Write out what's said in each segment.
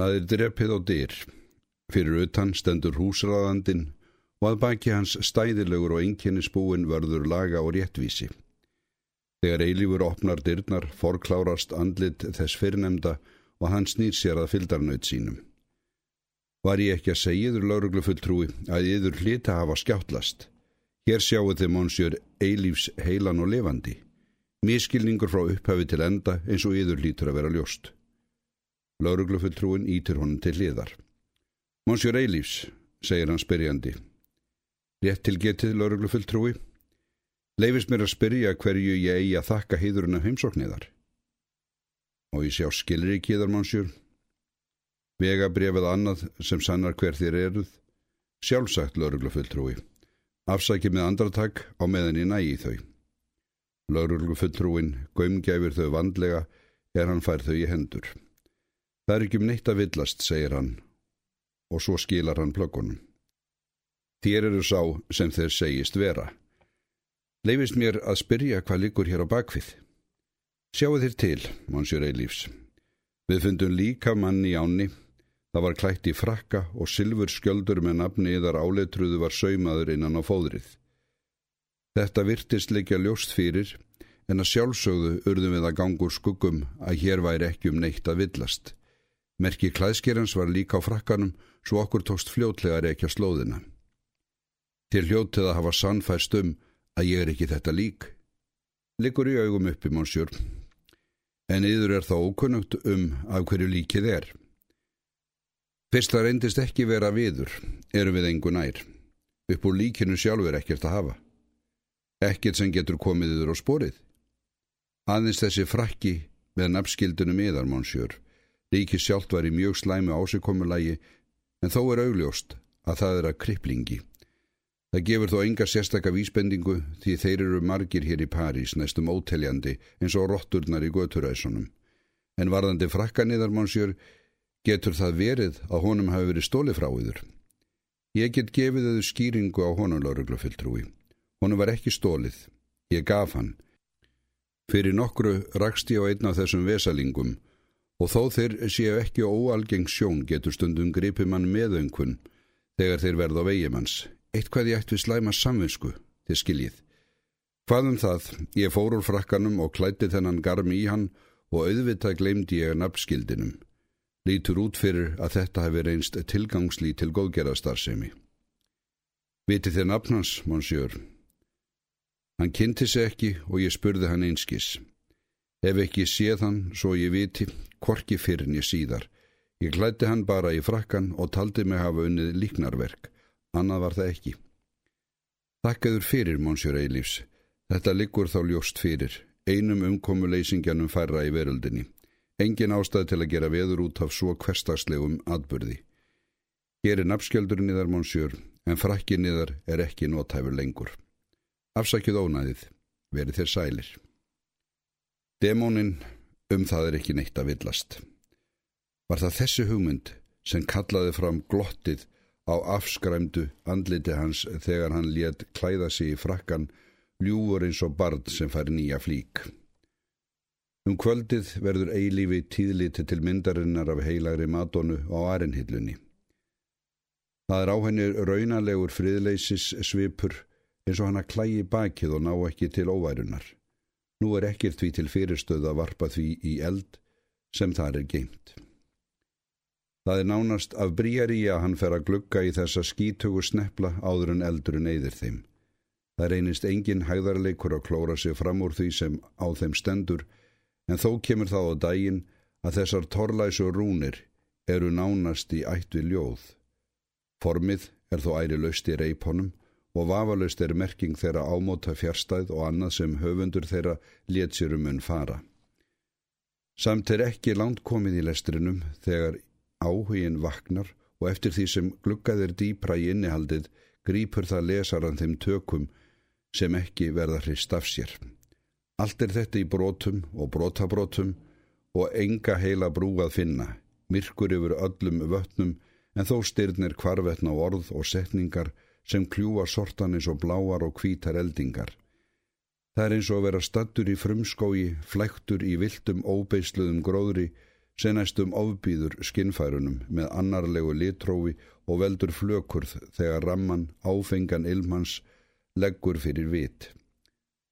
Það er drepið á dyr. Fyrir utan stendur húsraðandin og að baki hans stæðilegur og einkennisbúin vörður laga og réttvísi. Þegar eilífur opnar dyrnar forklárast andlit þess fyrrnemda og hann snýr sér að fyldarnaut sínum. Var ég ekki að segja yður lauruglufulltrúi að yður hlita hafa skjáttlast. Hér sjáu þið monsjör eilífs heilan og levandi. Mískilningur frá upphafi til enda eins og yður hlítur að vera ljóst. Lauruglufulltrúin ítir honum til hliðar. Monsjör eilífs, segir hann spyrjandi. Rétt til getið lauruglufulltrúi. Leifist mér að spyrja hverju ég eigi að þakka heiðurinn af heimsókniðar. Og ég sjá skilri ekki þar monsjör vegabrefið annað sem sannar hver þér eruð, sjálfsagt lauruglufulltrúi, afsækið með andartak á meðan ég nægi þau. Lauruglufulltrúin gömgæfir þau vandlega er hann fær þau í hendur. Það er ekki um neitt að villast, segir hann, og svo skilar hann plöggunum. Þér eru sá sem þeir segist vera. Leifist mér að spyrja hvað likur hér á bakfið. Sjáu þér til, Monsiur Eilífs. Við fundum líka mann í áni Það var klætt í frakka og sylfur skjöldur með nafni yðar áleitruðu var saumaður innan á fóðrið. Þetta virtist leikja ljóst fyrir en að sjálfsögðu urðum við að gangur skuggum að hér væri ekki um neitt að villast. Merki klæðskerans var líka á frakkanum svo okkur tókst fljótlega reykja slóðina. Til hljótið að hafa sannfæst um að ég er ekki þetta lík. Liggur í augum uppi, monsiur. En yður er þá ókunnugt um af hverju líkið er. Fyrst það reyndist ekki vera viður, erum við engu nær. Upp úr líkinu sjálfur ekkert að hafa. Ekkert sem getur komið yfir á sporið. Aðeins þessi frakki með nafnskildunum yðar, Líki sjálft var í mjög slæmi ásikommulagi, en þó er augljóst að það er að kripplingi. Það gefur þó enga sérstakka vísbendingu því þeir eru margir hér í París næstum óteljandi eins og rótturnar í göturæsunum. En varðandi frakkanniðar, monsiur, Getur það verið að honum hafi verið stóli frá yður? Ég get gefið þau skýringu á honum lauruglufylltrúi. Honum var ekki stólið. Ég gaf hann. Fyrir nokkru rakst ég á einn af þessum vesalingum og þó þeir séu ekki óalgeng sjón getur stundum gripið mann meðöngun þegar þeir verða á vegimanns. Eitt hvað ég ætti við slæma samvinsku, þið skiljið. Hvað um það, ég fór úr frakkanum og klætti þennan garmi í hann og auðvitað glemdi ég nafnskildinum lítur út fyrir að þetta hefur reynst tilgangslí til góðgerðastarsemi. Viti þér nafnans, monsiur? Hann kynnti sig ekki og ég spurði hann einskis. Ef ekki séð hann, svo ég viti, korki fyrir en ég síðar. Ég klætti hann bara í frakkan og taldi mig hafa unnið líknarverk. Annað var það ekki. Þakkaður fyrir, monsiur Eilífs. Þetta liggur þá ljóst fyrir. Einum umkomuleysingjanum færra í veröldinni. Engin ástæð til að gera veður út af svo hverstagslegum atbyrði. Hér er nafnskjöldurinn í þar monsiur, en frakkin í þar er ekki nótæfur lengur. Afsakið ónæðið, verið þér sælir. Demónin um það er ekki neitt að villast. Var það þessi hugmynd sem kallaði fram glottið á afskræmdu andliti hans þegar hann létt klæða sig í frakkan ljúur eins og barð sem fær nýja flík. Um kvöldið verður eilífi tíðliti til myndarinnar af heilagri matonu á arinhillunni. Það er á henni raunalegur friðleisis svipur eins og hann að klægi bakið og ná ekki til óværunar. Nú er ekkert því til fyrirstöð að varpa því í eld sem þar er geimt. Það er nánast af bríari að hann fer að glugga í þessa skítugu snepla áður en eldurinn eyðir þeim. Það reynist engin hæðarleikur að klóra sig fram úr því sem á þeim stendur en þó kemur þá á daginn að þessar torlæsu rúnir eru nánast í ætt við ljóð. Formið er þó æri löst í reiponum og vafalöst er merking þeirra ámóta fjärstæð og annað sem höfundur þeirra let sér um unn fara. Samt er ekki langt komið í lestrinum þegar áhugin vaknar og eftir því sem gluggaðir dýpra í innihaldið grýpur það lesaran þeim tökum sem ekki verða hrist af sér. Allt er þetta í brotum og brotabrotum og enga heila brú að finna, myrkur yfir öllum vötnum en þó styrnir kvarvetna orð og setningar sem kljúa sortan eins og bláar og kvítar eldingar. Það er eins og að vera stattur í frumskói, flæktur í viltum óbeisluðum gróðri sem næstum ofbýður skinnfærunum með annarlegu litrófi og veldur flökurð þegar ramman áfengan ilmans leggur fyrir vit.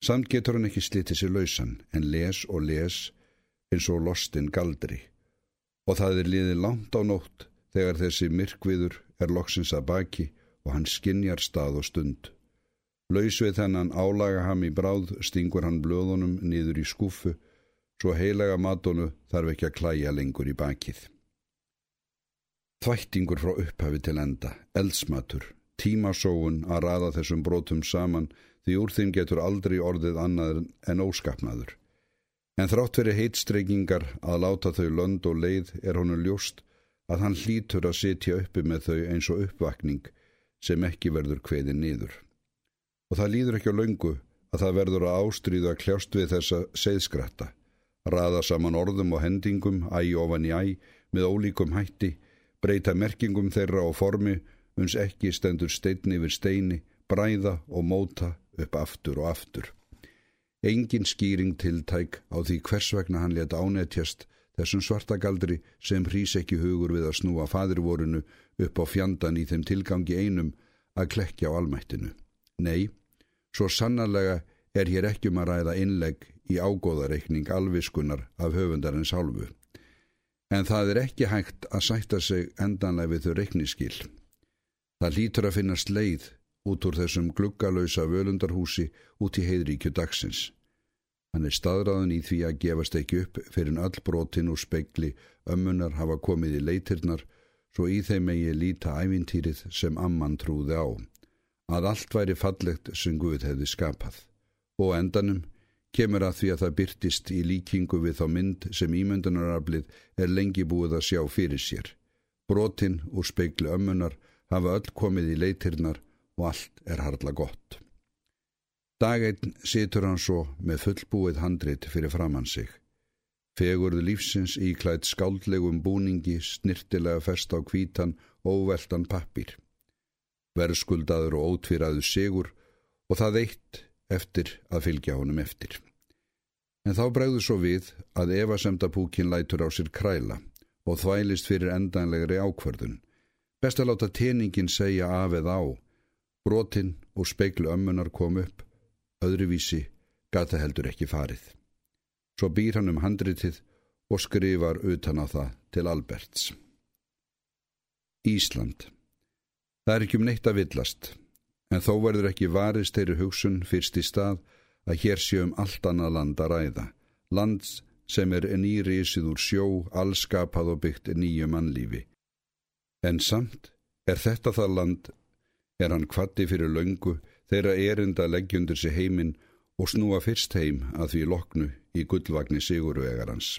Samt getur hann ekki slitið sér lausan en les og les eins og lostinn galdri og það er liðið langt á nótt þegar þessi myrkviður er loksins að baki og hann skinjar stað og stund. Laus við þennan álaga ham í bráð stingur hann blöðunum niður í skúfu svo heilaga matonu þarf ekki að klæja lengur í bakið. Þvættingur frá upphafi til enda, eldsmatur, tímasóun að raða þessum brotum saman því úr þeim getur aldrei orðið annað en óskapnaður. En þrátt verið heitstreikingar að láta þau lönd og leið er honum ljóst að hann hlítur að sitja uppi með þau eins og uppvakning sem ekki verður kveðið niður og það líður ekki á laungu að það verður að ástríða kljást við þessa seiðskratta, raða saman orðum og hendingum, æg ofan í æg, með ólíkum hætti, breyta merkingum þeirra og formi, uns ekki stendur steinni yfir steini, bræða og móta upp aftur og aftur. Engin skýring tiltæk á því hvers vegna hann let ánetjast þessum svartagaldri sem hrýs ekki hugur við að snúa fadirvorunu upp á fjandan í þeim tilgangi einum að klekja á almættinu. Nei, Svo sannarlega er hér ekki um að ræða innlegg í ágóðareikning alviskunar af höfundarins hálfu. En það er ekki hægt að sætta sig endanlega við þau reikniskil. Það lítur að finnast leið út úr þessum gluggalösa völundarhúsi út í heiðríkju dagsins. Hann er staðræðan í því að gefast ekki upp fyrir all brotin og spekli ömmunar hafa komið í leitirnar svo í þeim megi líta ævintýrið sem amman trúði á að allt væri fallegt sem Guð hefði skapað og endanum kemur að því að það byrtist í líkingu við þá mynd sem ímyndunaraflið er lengi búið að sjá fyrir sér. Brotinn úr speiklu ömmunar hafa öll komið í leitirnar og allt er hardla gott. Daginn situr hann svo með fullbúið handrit fyrir framann sig. Fegurðu lífsins íklætt skáldlegum búningi snirtilega fest á kvítan og veldan pappir verðskuldaður og ótvíraður sigur og það eitt eftir að fylgja honum eftir. En þá bregður svo við að evasemdapúkin lætur á sér kræla og þvælist fyrir endanlegri ákvörðun. Best að láta teningin segja af eða á. Brotinn og speiklu ömmunar kom upp, öðruvísi gata heldur ekki farið. Svo býr hann um handritið og skrifar utan á það til Alberts. Ísland Það er ekki um neitt að villast, en þó verður ekki varist þeirri hugsun fyrst í stað að hér séum um allt annað land að ræða, land sem er nýri ísið úr sjó, allskapað og byggt nýju mannlífi. En samt er þetta það land, er hann kvatti fyrir löngu þeirra erinda leggjundur sér heiminn og snúa fyrst heim að því loknu í gullvagni Sigurvegarans.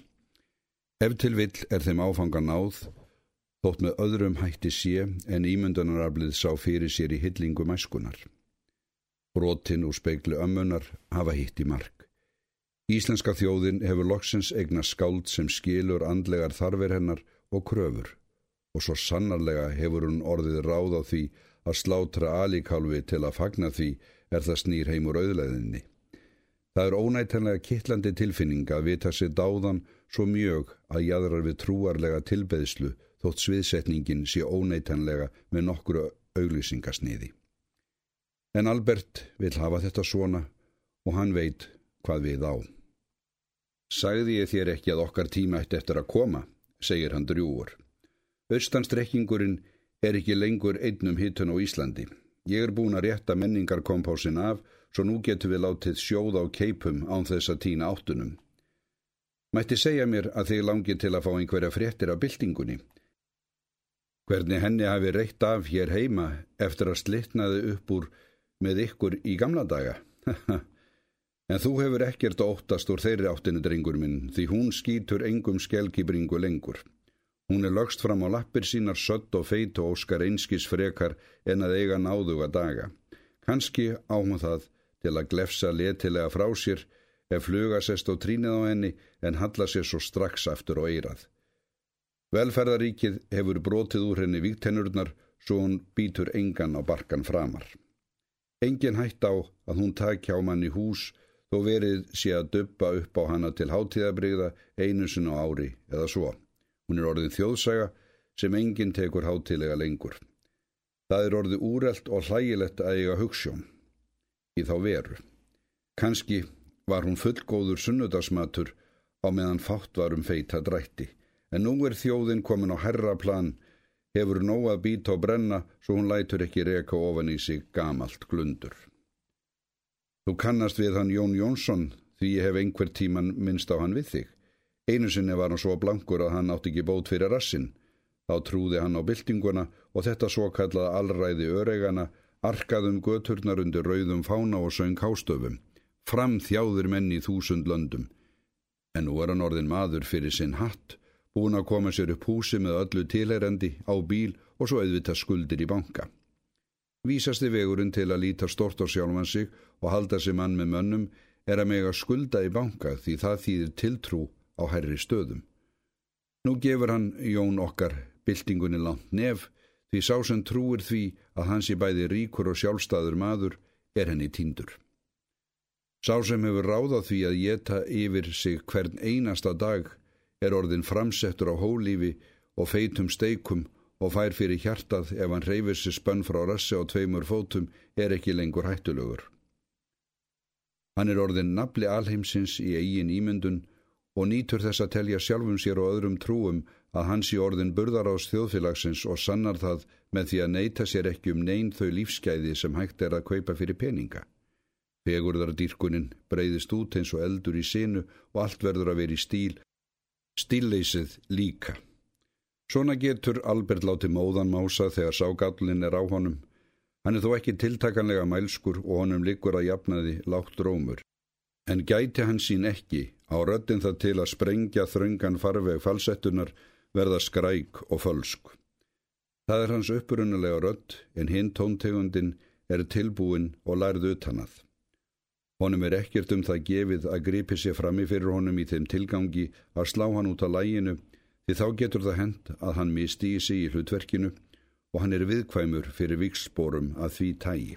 Ef til vill er þeim áfanga náð þótt með öðrum hætti sé en ímyndunaraflið sá fyrir sér í hillingu mæskunar. Brotin og speiklu ömmunar hafa hitt í mark. Íslenska þjóðin hefur loksins eigna skáld sem skilur andlegar þarfir hennar og kröfur og svo sannarlega hefur hún orðið ráð á því að slátra alíkálfi til að fagna því er það snýr heimur auðleðinni. Það er ónættanlega kittlandi tilfinning að vita sér dáðan svo mjög að jæðrar við trúarlega tilbeðslu þótt sviðsetningin sé óneitanlega með nokkru auglýsingasniði. En Albert vil hafa þetta svona og hann veit hvað við á. Sagði ég þér ekki að okkar tíma eitt eftir að koma, segir hann drjúur. Östanstrekkingurinn er ekki lengur einnum hittun á Íslandi. Ég er búin að rétta menningarkompásin af, svo nú getur við látið sjóða á keipum án þess að týna áttunum. Mætti segja mér að þið langir til að fá einhverja fréttir af byltingunni, Hvernig henni hafi reitt af hér heima eftir að slittnaði upp úr með ykkur í gamla daga. en þú hefur ekkert óttast úr þeirri áttinu drengur minn því hún skýtur engum skelkibringu lengur. Hún er lögst fram á lappir sínar sött og feit og óskar einskis frekar en að eiga náðuga daga. Kanski á hún það til að glefsa letilega frá sér ef flugasest og trínið á henni en halla sér svo strax aftur og eirað. Velferðaríkið hefur brotið úr henni víktennurnar svo hún býtur engan á barkan framar. Engin hætt á að hún takja á manni hús þó verið sé að döppa upp á hana til hátíðabrigða einu sinu ári eða svo. Hún er orðin þjóðsaga sem enginn tekur hátilega lengur. Það er orðið úrelt og hlægilegt að eiga hugssjón í þá veru. Kanski var hún fullgóður sunnudagsmatur á meðan fátt var um feita drætti, en nú er þjóðin komin á herra plan, hefur nóg að býta og brenna svo hún lætur ekki reka ofan í sig gamalt glundur. Þú kannast við hann Jón Jónsson því ég hef einhver tíman minnst á hann við þig. Einu sinni var hann svo blankur að hann átti ekki bót fyrir rassin. Þá trúði hann á byltinguna og þetta svo kallaða allræði öregana arkaðum göturnar undir rauðum fána og söng hástöfum. Fram þjáður menn í þúsund löndum. En nú er hann orðin maður fyrir sinn hatt, búin að koma sér upp húsi með öllu tilherendi á bíl og svo auðvitað skuldir í banka. Vísasti vegurinn til að líta stort á sjálfan sig og halda sig mann með mönnum er að mega skulda í banka því það þýðir tiltrú á herri stöðum. Nú gefur hann Jón okkar byltingunni langt nef því sá sem trúir því að hans í bæði ríkur og sjálfstæður maður er henni týndur. Sá sem hefur ráðað því að geta yfir sig hvern einasta dag er orðin framsettur á hólífi og feitum steikum og fær fyrir hjartað ef hann reyfir sér spönn frá rassi á tveimur fótum er ekki lengur hættulögur. Hann er orðin nafli alheimsins í eigin ímyndun og nýtur þess að telja sjálfum sér og öðrum trúum að hans í orðin burðar ás þjóðfélagsins og sannar það með því að neyta sér ekki um neyn þau lífsgæði sem hægt er að kaupa fyrir peninga. Fegurðardýrkunin breyðist út eins og eldur í sinu og allt verður að vera í stíl, stílleysið líka. Svona getur Albert láti móðan mása þegar ságallin er á honum Hann er þó ekki tiltakanlega mælskur og honum liggur að jafnaði lágt rómur. En gæti hann sín ekki á röddin það til að sprengja þröngan farveg falsettunar verða skræk og fölsk. Það er hans upprunulega rödd en hinn tóntegundin er tilbúin og lærð utanað. Honum er ekkert um það gefið að gripi sér frammi fyrir honum í þeim tilgangi að slá hann út á læginu því þá getur það hend að hann misti í sig í hlutverkinu og hann er viðkvæmur fyrir vikslsporum að því tægi.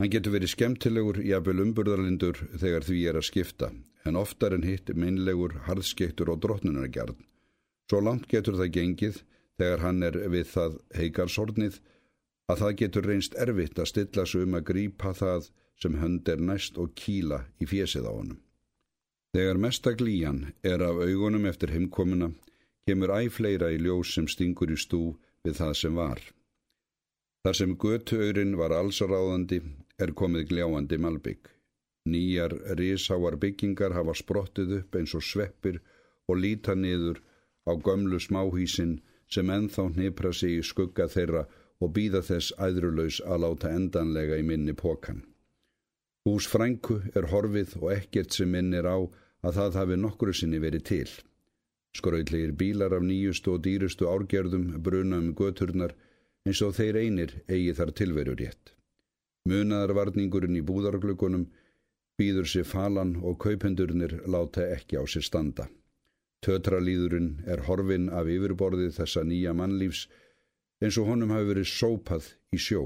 Hann getur verið skemmtilegur, jafnvel umburðarlindur þegar því er að skipta, en oftar en hitt minnlegur, harðskektur og drotnunargjarn. Svo langt getur það gengið, þegar hann er við það heikarsornið, að það getur reynst erfitt að stilla sig um að grípa það sem hönd er næst og kíla í fjesið á honum. Þegar mestaglíjan er af augunum eftir heimkomuna, kemur æfleira í ljós sem stingur í stú við það sem var. Þar sem götuaurin var allsaráðandi er komið gljáandi malbygg. Nýjar risáar byggingar hafa sprottið upp eins og sveppir og líta niður á gömlu smáhísin sem enþá hnipra sig í skugga þeirra og býða þess æðrulaus að láta endanlega í minni pokan. Hús frænku er horfið og ekkert sem minnir á að það hafi nokkru sinni verið til. Skrautlegir bílar af nýjustu og dýrustu árgerðum bruna um göturnar eins og þeir einir eigi þar tilveru rétt. Munaðarvarningurinn í búðarglökunum býður sér falan og kaupendurnir láta ekki á sér standa. Tötralýðurinn er horfin af yfirborðið þessa nýja mannlífs eins og honum hafi verið sópað í sjó.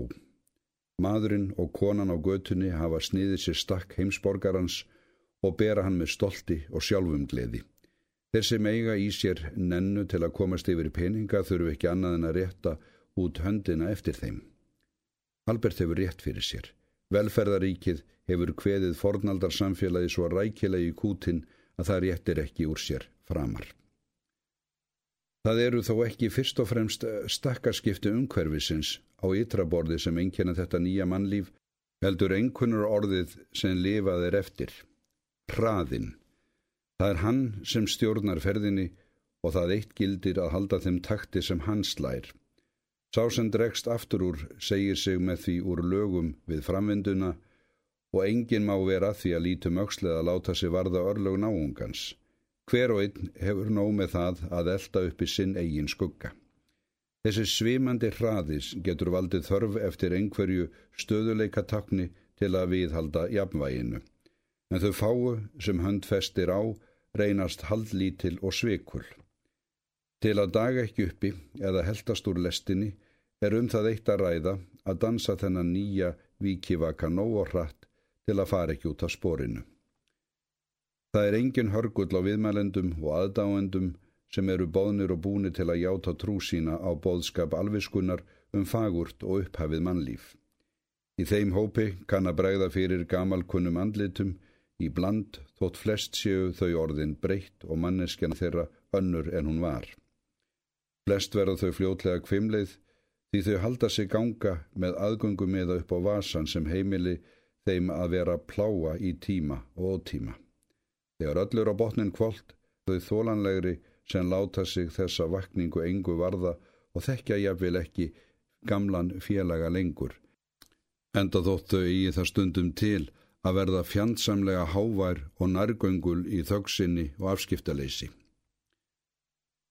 Madurinn og konan á götunni hafa sniðið sér stakk heimsborgarans og bera hann með stolti og sjálfum gleði. Þeir sem eiga í sér nennu til að komast yfir peninga þurfu ekki annað en að rétta út höndina eftir þeim. Albert hefur rétt fyrir sér. Velferðaríkið hefur kveðið fornaldar samfélagi svo rækilega í kútin að það réttir ekki úr sér framar. Það eru þó ekki fyrst og fremst stakkarskipti umhverfisins á ytraborði sem einnkjana þetta nýja mannlíf heldur einhvernur orðið sem lifað er eftir. Hraðinn Það er hann sem stjórnar ferðinni og það eitt gildir að halda þeim takti sem hann slær. Sá sem dregst aftur úr segir sig með því úr lögum við framvinduna og enginn má vera því að lítum aukslega að láta sig varða örlög náungans. Hver og einn hefur nóg með það að elda upp í sinn eigin skugga. Þessi svimandi hraðis getur valdið þörf eftir einhverju stöðuleika takni til að viðhalda jafnvæginu en þau fáu sem hönd festir á reynast haldlítil og sveikul. Til að daga ekki uppi eða heldast úr lestinni er um það eitt að ræða að dansa þennan nýja vikivaka nóg og hratt til að fara ekki út af sporinu. Það er engin hörgull á viðmælendum og aðdáendum sem eru bóðnir og búni til að játa trú sína á bóðskap alviskunnar um fagurt og upphafið mannlíf. Í þeim hópi kann að bregða fyrir gamalkunnum andlitum í bland þótt flest séu þau orðin breytt og manneskjan þeirra önnur en hún var. Flest verða þau fljótlega kvimleið því þau halda sig ganga með aðgöngum eða upp á vasan sem heimili þeim að vera pláa í tíma og ótíma. Þegar öllur á botnin kvólt þau þólanlegri sem láta sig þessa vakningu engu varða og þekkja jafnvel ekki gamlan félaga lengur. Enda þóttu í það stundum til að verða fjandsamlega hávær og nærgöngul í þögsinni og afskiptaleysi.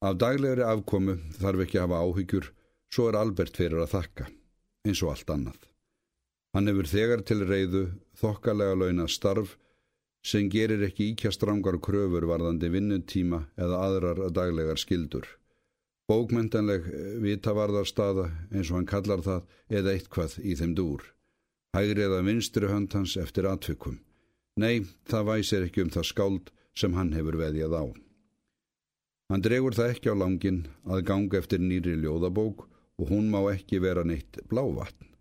Af daglegri afkomu þarf ekki að hafa áhyggjur, svo er Albert fyrir að þakka, eins og allt annað. Hann hefur þegar til reyðu þokkalega launa starf sem gerir ekki íkjastrangar kröfur varðandi vinnutíma eða aðrar daglegar skildur. Bókmyndanleg vitavarðarstaða eins og hann kallar það eða eitthvað í þeim dúr. Hægri eða vinstri hönd hans eftir atvikum. Nei, það væsir ekki um það skáld sem hann hefur veðjað á. Hann dregur það ekki á langin að ganga eftir nýri ljóðabók og hún má ekki vera neitt blávatn.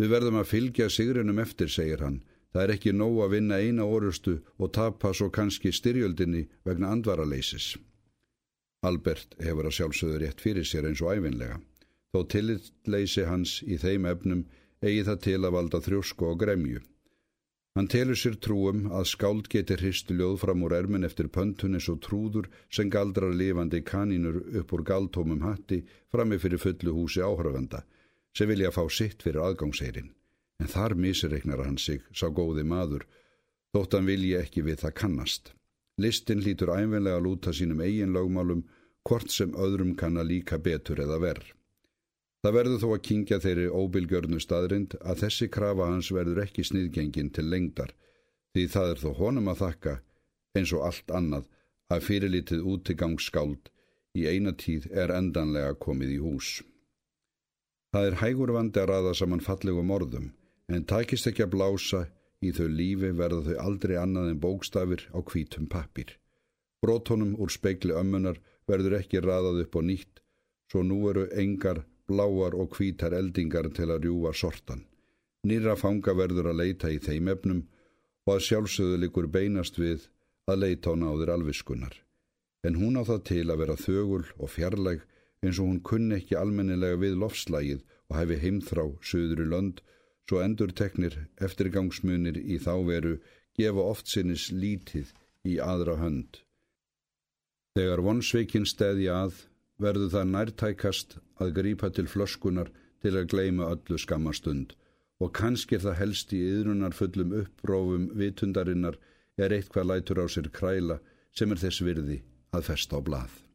Við verðum að fylgja sigrinum eftir, segir hann, Það er ekki nóg að vinna eina orustu og tapa svo kannski styrjöldinni vegna andvaraleysis. Albert hefur að sjálfsögðu rétt fyrir sér eins og æfinlega. Þó tillittleysi hans í þeim efnum eigi það til að valda þrjósku og gremju. Hann telur sér trúum að skáld geti hristu ljóð fram úr ermin eftir pöntunis og trúður sem galdrar lifandi kanínur upp úr galtómum hatti frammi fyrir fullu húsi áhrifenda sem vilja fá sitt fyrir aðgangsheirinn en þar misreiknar hann sig, sá góði maður, þótt hann vilji ekki við það kannast. Listin lítur æfinlega að lúta sínum eigin lögmálum, hvort sem öðrum kann að líka betur eða verð. Það verður þó að kingja þeirri óbylgjörnu staðrind að þessi krafa hans verður ekki sniðgengin til lengdar, því það er þó honum að þakka, eins og allt annað, að fyrirlitið útigangskáld í eina tíð er endanlega komið í hús. Það er hægur vandi að raða saman fallegum orðum, en takist ekki að blása í þau lífi verða þau aldrei annað en bókstafir á hvítum pappir. Brótonum úr speikli ömmunar verður ekki raðað upp á nýtt, svo nú eru engar, bláar og hvítar eldingar til að rjúa sortan. Nýra fanga verður að leita í þeim efnum og að sjálfsögðu likur beinast við að leita á náður alviskunar. En hún á það til að vera þögul og fjarlæg eins og hún kunni ekki almennilega við lofslægið og hefi heimþrá söður í lönd svo endur teknir eftirgangsmunir í þáveru gefa oft sinnis lítið í aðra hönd. Þegar vonsveikin stæði að verður það nærtækast að grípa til flöskunar til að gleima öllu skamastund og kannski það helst í yðrunar fullum upprófum vitundarinnar er eitthvað lætur á sér kræla sem er þess virði að festa á blað.